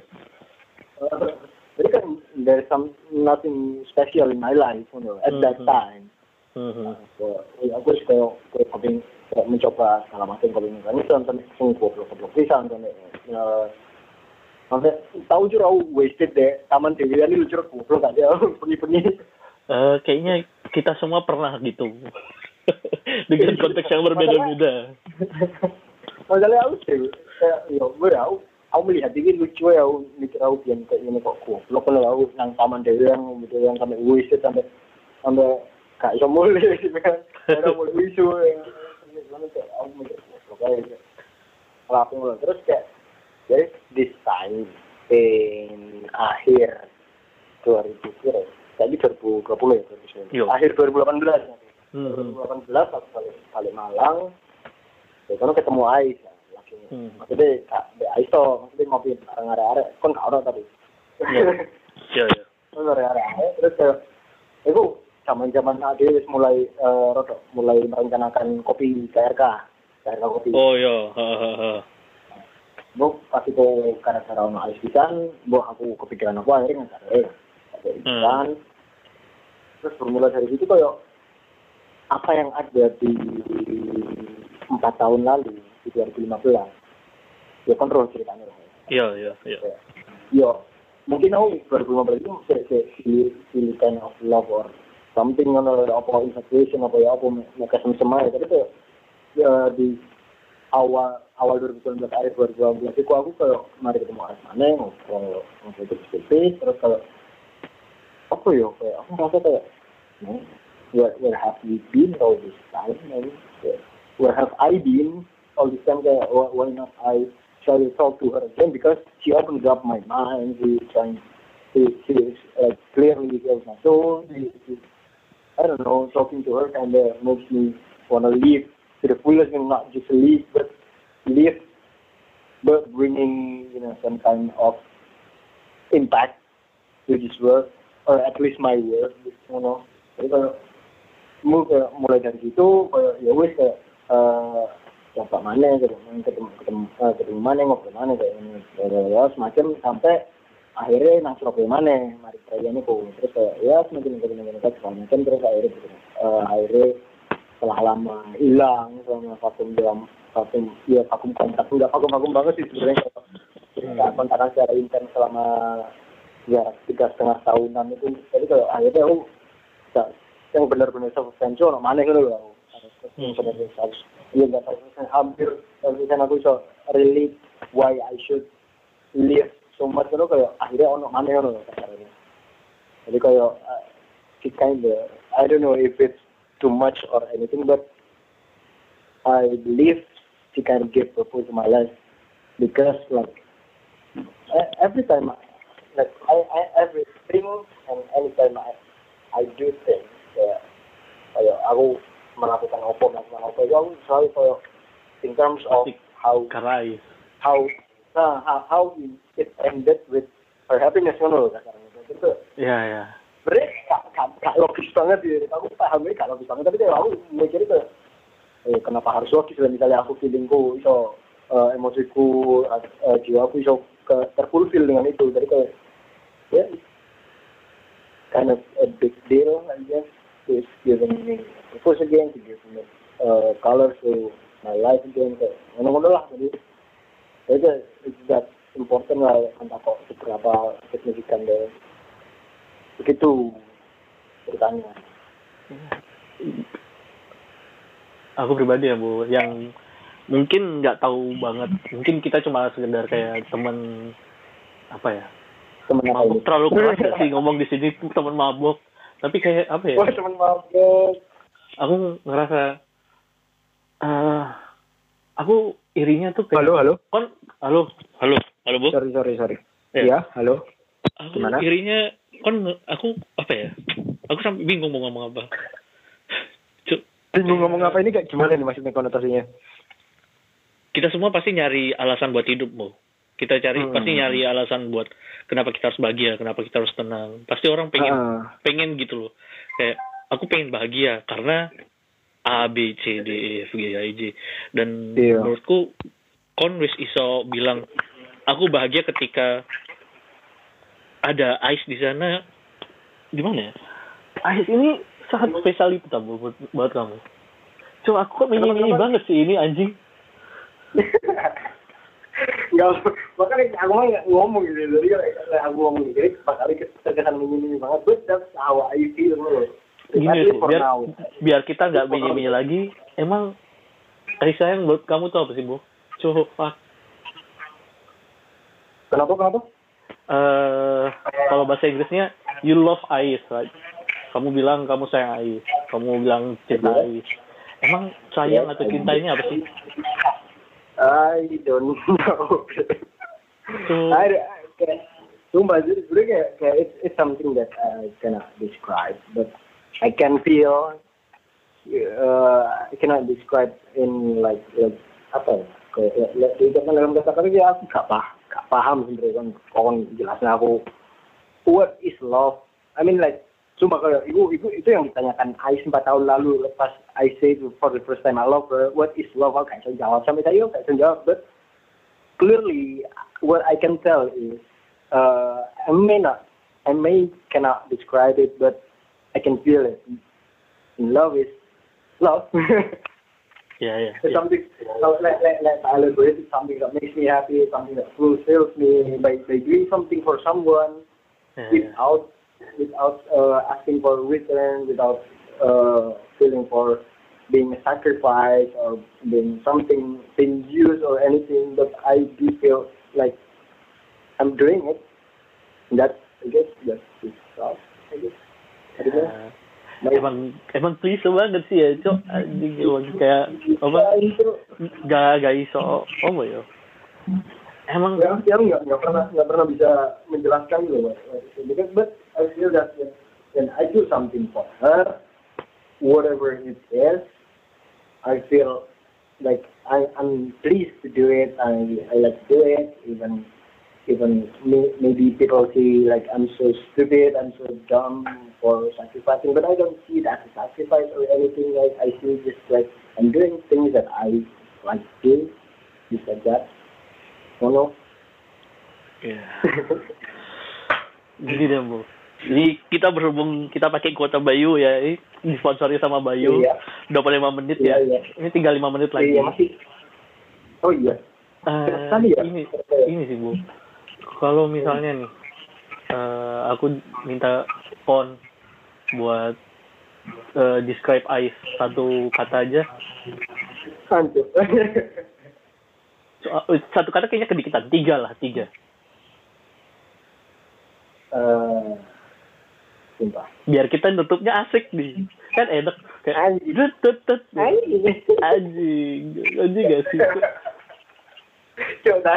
Eh, jadi kan there's some nothing special in my life you know, at that Mhm. time Mhm. So, ya, aku suka kayak coping kayak mencoba segala macam coping mekanisme sampai sing goblok goblok pisan sampai eh, sampai tahu cur aku wasted deh taman dewi ini lucu goblok gak dia pengi-pengi Eh, kayaknya kita semua pernah gitu. Dengan konteks yang berbeda-beda. masalahnya aku sih yo gue aku aku melihat ini lucu ya aku mikir aku biar kayak ini kok goblok kalau aku nang taman dewi yang gitu yang sampai wasted sampai sampai gak bisa mulai ada mulai mana kayak aku mikir goblok aja. Langsung loh. terus kayak jadi time in akhir 2000 kira tadi 2020 ya 2019 Yo. akhir 2018 ya. Hmm. 2018 aku balik balik Malang ya kan ketemu Ais ya, laki Hmm. maksudnya kak di tuh maksudnya ngopi bareng arek-arek kan gak ada tadi Iya. Iya, iya. terus arek-arek terus kayak itu zaman zaman ade wis mulai eh rodok mulai merencanakan kopi KRK KRK kopi Oh iya, ha. bu pas itu gara-gara ono Ais pisan bu aku kepikiran aku akhirnya nggak ada pisan terus bermula dari situ kayak apa yang ada di empat tahun lalu di 2015 ya roh ceritanya roh Iya, iya, iya. yo mungkin aku 2015 itu kayak feeling feeling kind of love or something ngono apa infatuation apa ya apa mereka semua ya tapi tuh ya, di awal awal 2019 akhir 2018 itu aku kayak mari ketemu Aris mana ngobrol ngobrol terus terus kalau apa ya kayak aku merasa kayak hmm, where where have we been all this time? Where have I been all this time why, not I try to talk to her again? Because she opened up my mind she trying she she like clearly gave my soul she, she, I don't know talking to her kind of makes me want to live to the fullest and not just live but live but bringing you know some kind of impact to this world or at least my world you know. Mu kayak mulai dari situ kayak ya wes eh coba mana ketemu ketemu ketemu eh, ketemu mana ngobrol mana kayak ini ya, ya semacam sampai akhirnya nang Surabaya mana mari perayaan ini kok terus kayak ya semakin semakin semakin segala macam. Terus akhirnya. Eh, akhirnya setelah lama hilang selama vakum dalam vakum ya vakum kontak udah vakum vakum banget sih sebenarnya. Nggak kontak secara intens selama ya tiga setengah tahunan itu. Jadi kalau akhirnya aku nggak- yang benar-benar substansial mana gitu loh aku yang benar-benar iya nggak saya hampir misalnya aku bisa relate why I should live so much itu kayak akhirnya ono mana loh kasarnya. jadi kayak uh, it kind of I don't know if it's too much or anything but I believe she can give purpose to my life because like e- every time I, like I, I everything and anytime I I do things kayak kayak aku melakukan apa melakukan apa itu aku selalu kayak in terms of how Karai. how nah, how, how it ended with her happiness ngono loh kasarnya itu Iya, iya. sebenarnya gak, gak, gak logis banget sih. Aku pahamnya gak logis banget. Tapi kayak aku mikirnya kayak eh, kenapa harus logis? Misalnya aku feelingku iso eh, emosiku eh, jiwaku iso ke terfulfill dengan itu. Jadi kayak ya kind of a big deal I guess it's giving me purpose again to give me uh, color to my life again kayak ngono-ngono lah jadi itu it's that important lah entah kok seberapa signifikan deh begitu ceritanya Aku pribadi ya, Bu, yang mungkin nggak tahu banget. Mungkin kita cuma sekedar kayak teman apa ya? temen Mabuk terlalu keras sih ngomong di sini tuh teman mabuk. Tapi kayak apa ya? wah temen mabuk Aku ngerasa eh aku irinya tuh kayak halo halo? Kon halo halo halo bu. Sorry sorry sorry. Ya. iya halo? Aku Gimana? irinya kon aku apa ya? Aku sampai bingung mau ngomong apa. Cuk, bingung ngomong apa ini kayak gimana nih maksudnya konotasinya? Kita semua pasti nyari alasan buat hidup bu kita cari Hmm. pasti nyari alasan buat kenapa kita harus bahagia kenapa kita harus tenang. Pasti orang pengen Ah, pengen gitu loh. Kayak aku pengen bahagia karena A B C D E F G H I J. Dan Iya. menurutku kon wis iso bilang aku bahagia ketika ada Ais di sana. Di mana ya? Ais ini sangat spesial itu tabu buat, buat kamu. Coba aku kok ini Kenapa, kenapa? banget sih ini anjing Enggak, makanya aku mah nggak ngomong gitu. Jadi aku ngomong gitu, bakal terkesan menyindir banget. But that's how I feel loh. Gini biar now. biar kita nggak bingung lagi. Emang kasih sayang menurut kamu tuh apa sih, Bu? Coba Kenapa kenapa? eh kalau bahasa Inggrisnya you love Ais, right? Kamu bilang kamu sayang Ais, kamu bilang cinta Ais. Emang sayang atau cinta ini apa sih? I don't know. So, I, I jadi sebenarnya kayak, kayak it's, it's something that I cannot describe, but I can feel. Uh, I cannot describe in like like apa ya? Kayak ya, ya, diucapkan dalam kata-kata ya aku gak paham, gak paham sebenarnya kan. Kon jelasnya aku what is love? I mean like Sumpah kayak itu, itu, itu yang ditanyakan Ais 4 tahun lalu lepas I say to for the first time I love her, what is love? Aku gak bisa jawab sampai aku gak bisa jawab, but clearly what I can tell is uh, I may not I may cannot describe it but I can feel it. And love is love. ya ya. it's something so let, let, let I elaborate it's something that makes me happy, something that fulfills me by, by doing something for someone ya. without without uh, asking for return, without uh, feeling for being a sacrifice or being something being used or anything. But I do feel like I'm doing it. And that's I guess that's just love. I guess. I don't know. Ya. My- Emang emang klise banget sih ya, cok. Anjing emang kayak apa? Ya, Gak gak iso apa ya? Emang ya aku nggak nggak pernah nggak pernah bisa menjelaskan gitu Mas. because but I feel that when, when I do something for her. Whatever it is I feel like I, I'm pleased to do it. I I like to do it. Even even maybe people see like I'm so stupid I'm so dumb for sacrificing but I don't see that as a sacrifice or anything. Like I feel just like I'm doing things that I like to do. Just like that. Ya. Gini deh, Bu. Ini kita berhubung kita pakai kuota Bayu ya, ini disponsori sama Bayu. Iya. 25 menit Iya, ya. iya. Ini tinggal 5 menit lagi. Iya masih. Oh iya. Eh, Tadi ya? ini ini sih bu kalau misalnya nih eh, aku minta phone buat eh, describe ice satu kata aja Hancur. So, satu kata kayaknya kedikitan tiga lah tiga Eh, sumpah. biar kita nutupnya asik nih kan enak kayak Anjing. tut tut Anjing. anjing anjing gak sih Coba.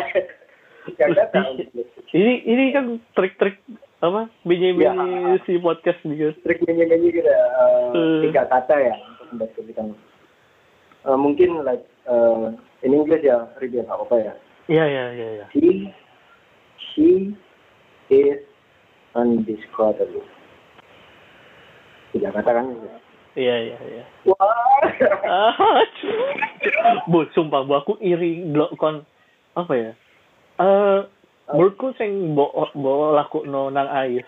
Tahu. ini ini kan trik-trik apa binyi Ya. si podcast nih kan Trik gitu. eh, Eh. tiga kata ya untuk mendeskripsikan. Eh, mungkin like eh, in English ya, Ribia nggak apa ya. iya iya iya iya She, she is undescribable. Tiga kata kan? iya iya iya Wah. Ah, bu, sumpah bu, aku iri blok kon apa ya? Eh, menurutku sing bo bo laku no nang ais,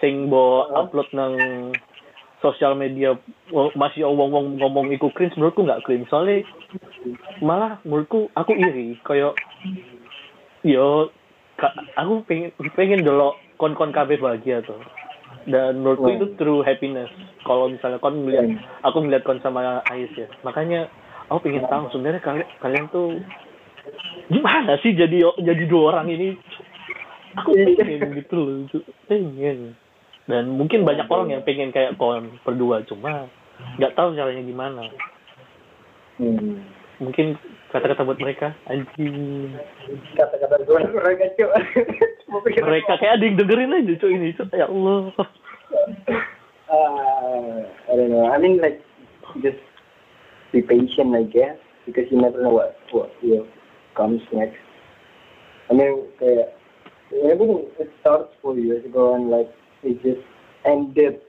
sing bo upload nang sosial media masih wong wong ngomong iku cringe menurutku nggak cringe soalnya malah menurutku aku iri kayak yo ka- aku pengen pengen dulu kon kon kabeh bahagia tuh dan menurutku itu true happiness. Kalau misalnya kon melihat aku melihat kon sama Ais ya. Makanya aku pengen tahu sebenarnya kalian kalian tuh gimana sih jadi jadi dua orang ini? Aku pengen gitu loh pengen. Dan mungkin banyak orang yang pengen kayak kon berdua. Cuma nggak tahu caranya gimana. Hmm. mungkin kata-kata buat mereka. Anjing. Kata-kata gue mereka cuy. Mereka kayak ada yang dengerin aja cuy ini cuy. Ya Allah. Uh, I don't know. I mean, like, just be patient, I guess, because you never know what what will comes next. I mean, uh, everything it started four years ago, and like it just ended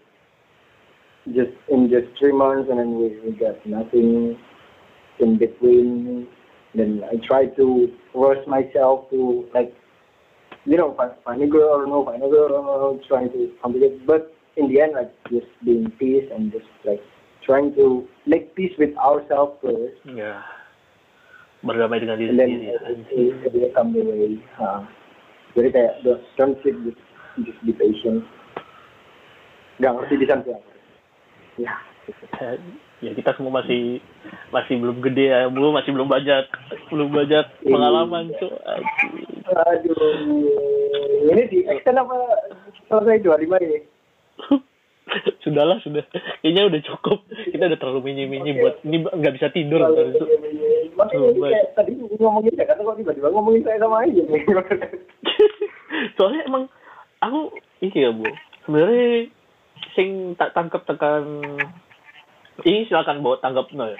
just in just three months, and then we, we got nothing in between. Then I try to force myself to like you know, find, a girl or no find a girl, trying to complicate. But in the end, like just being peace and just like trying to make peace with ourselves first. Yeah. berdamai dengan diri and then sendiri it will come the way uh, jadi kayak don't, sit just, just be patient nggak ngerti di sana ya Ya, ya kita semua masih masih belum gede ya belum masih belum banyak belum banyak Iya. pengalaman tuh aduh. Ini di extend apa selesai? 25 ini sudahlah sudah. Kayaknya udah cukup. Kita udah terlalu mini mini buat ini nggak bisa tidur itu Makanya kayak tadi ngomongin Jakarta kok tiba-tiba ngomongin saya sama aja soalnya emang aku ini ya bu. Sebenarnya sing tak tangkap tekan ini silakan bawa tanggap. No ya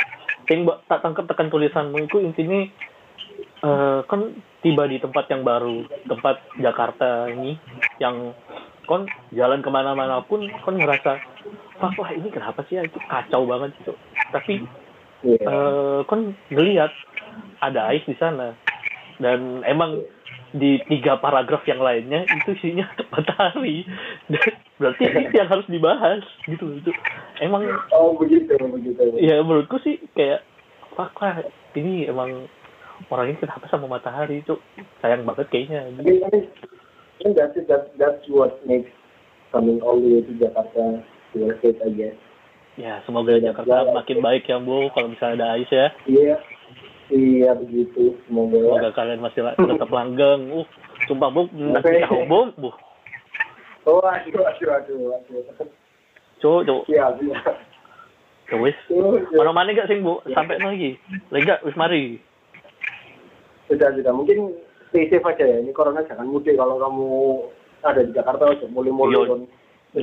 sing mbak tak tangkap tekan tulisanmu itu intinya eh, kan tiba di tempat yang baru tempat Jakarta ini yang kon jalan ke mana-mana pun kon ngerasa wah, wah ini kenapa sih ya? Itu kacau banget itu tapi Iya. eh kon ngelihat ada ais di sana. Dan emang di tiga paragraf yang lainnya itu isinya matahari dan berarti itu yang harus dibahas gitu itu emang Oh begitu, begitu. ya menurutku sih kayak wah, ini emang orang ini kenapa sama matahari itu sayang banget kayaknya tapi I think that's it. That's that's what makes coming all the way to Jakarta worth it, I guess. ya semoga Jakarta makin baik ya bu kalau misalnya ada ais ya Iya, iya begitu. Semoga. semoga kalian masih la- tetap langgeng uh sumpah bu nanti tahu bu bu Oh aduh, aduh, aduh, aduh. cuk cuk siap. Ya wis. Oh, iya. Mana mana gak sing bu? Sampai lagi. Lega wis mari. Sudah, sudah. Mungkin stay safe aja ya. Ini corona jangan mudik kalau kamu ada di Jakarta aja mulai-mulai. Iya. kon.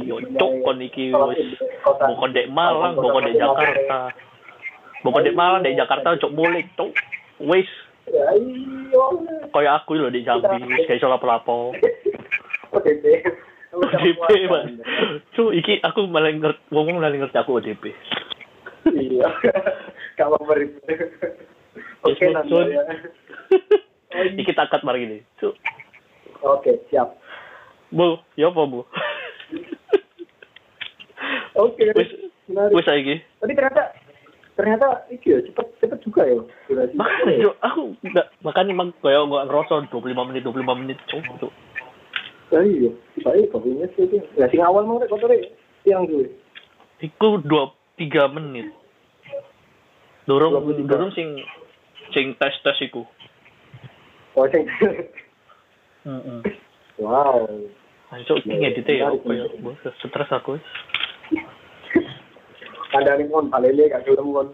Yo cuk kon iki Kalau wis. Bokon dek Malang, bokon dek Jakarta. Bokon dek Malang, dek Jakarta cuk boleh cuk. Wis. Ya, iya. Kaya aku lho di Jambi, kayak iso lapo-lapo. ODP. ODP, Mas. Cuk, iki aku malah ngerti, ngomong malah ngerti aku ODP. Iya. Gak mau beri. Oke, nanti ya. iki takat mari ini. Cuk, Oke, siap. Bu, ya apa, Bu? Oke. Wis, wis saiki. Tapi ternyata ternyata iki ya cepet cepet juga ya. Makanya, Cuk, aku enggak makanya emang kayak nggak ngerasa 25 menit, 25 menit, Cuk. Cuk. Ya iya, baik kok ini sih. itu. Ya sing awal mau kotor yang dulu. Iku dua tiga menit. Dorong 23. dorong sing sing tes tes iku. Oh, sing. Wow. Ayo iki ngedite ya Menarik, apa ya? Stres aku. Nih kon palele gak gelem kon.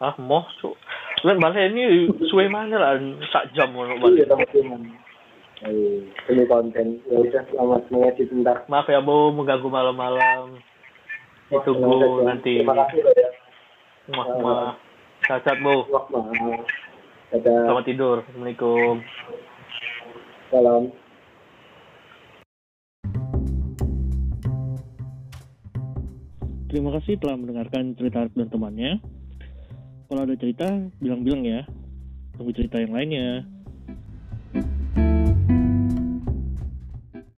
Ah, moh, cuk. Lan ini suwe mana lah sak jam ngono Iya, balik. Eh, ini konten. Ya udah, selamat mengedit bentar. Maaf ya, Bu, mengganggu malam-malam. Ditunggu nanti. Terima kasih ya. Wah, wah. Cacat, Bu. Selamat tidur. Assalamualaikum. Salam. Terima kasih telah mendengarkan cerita Arif dan temannya. Kalau ada cerita, bilang-bilang ya. Tunggu cerita yang lainnya.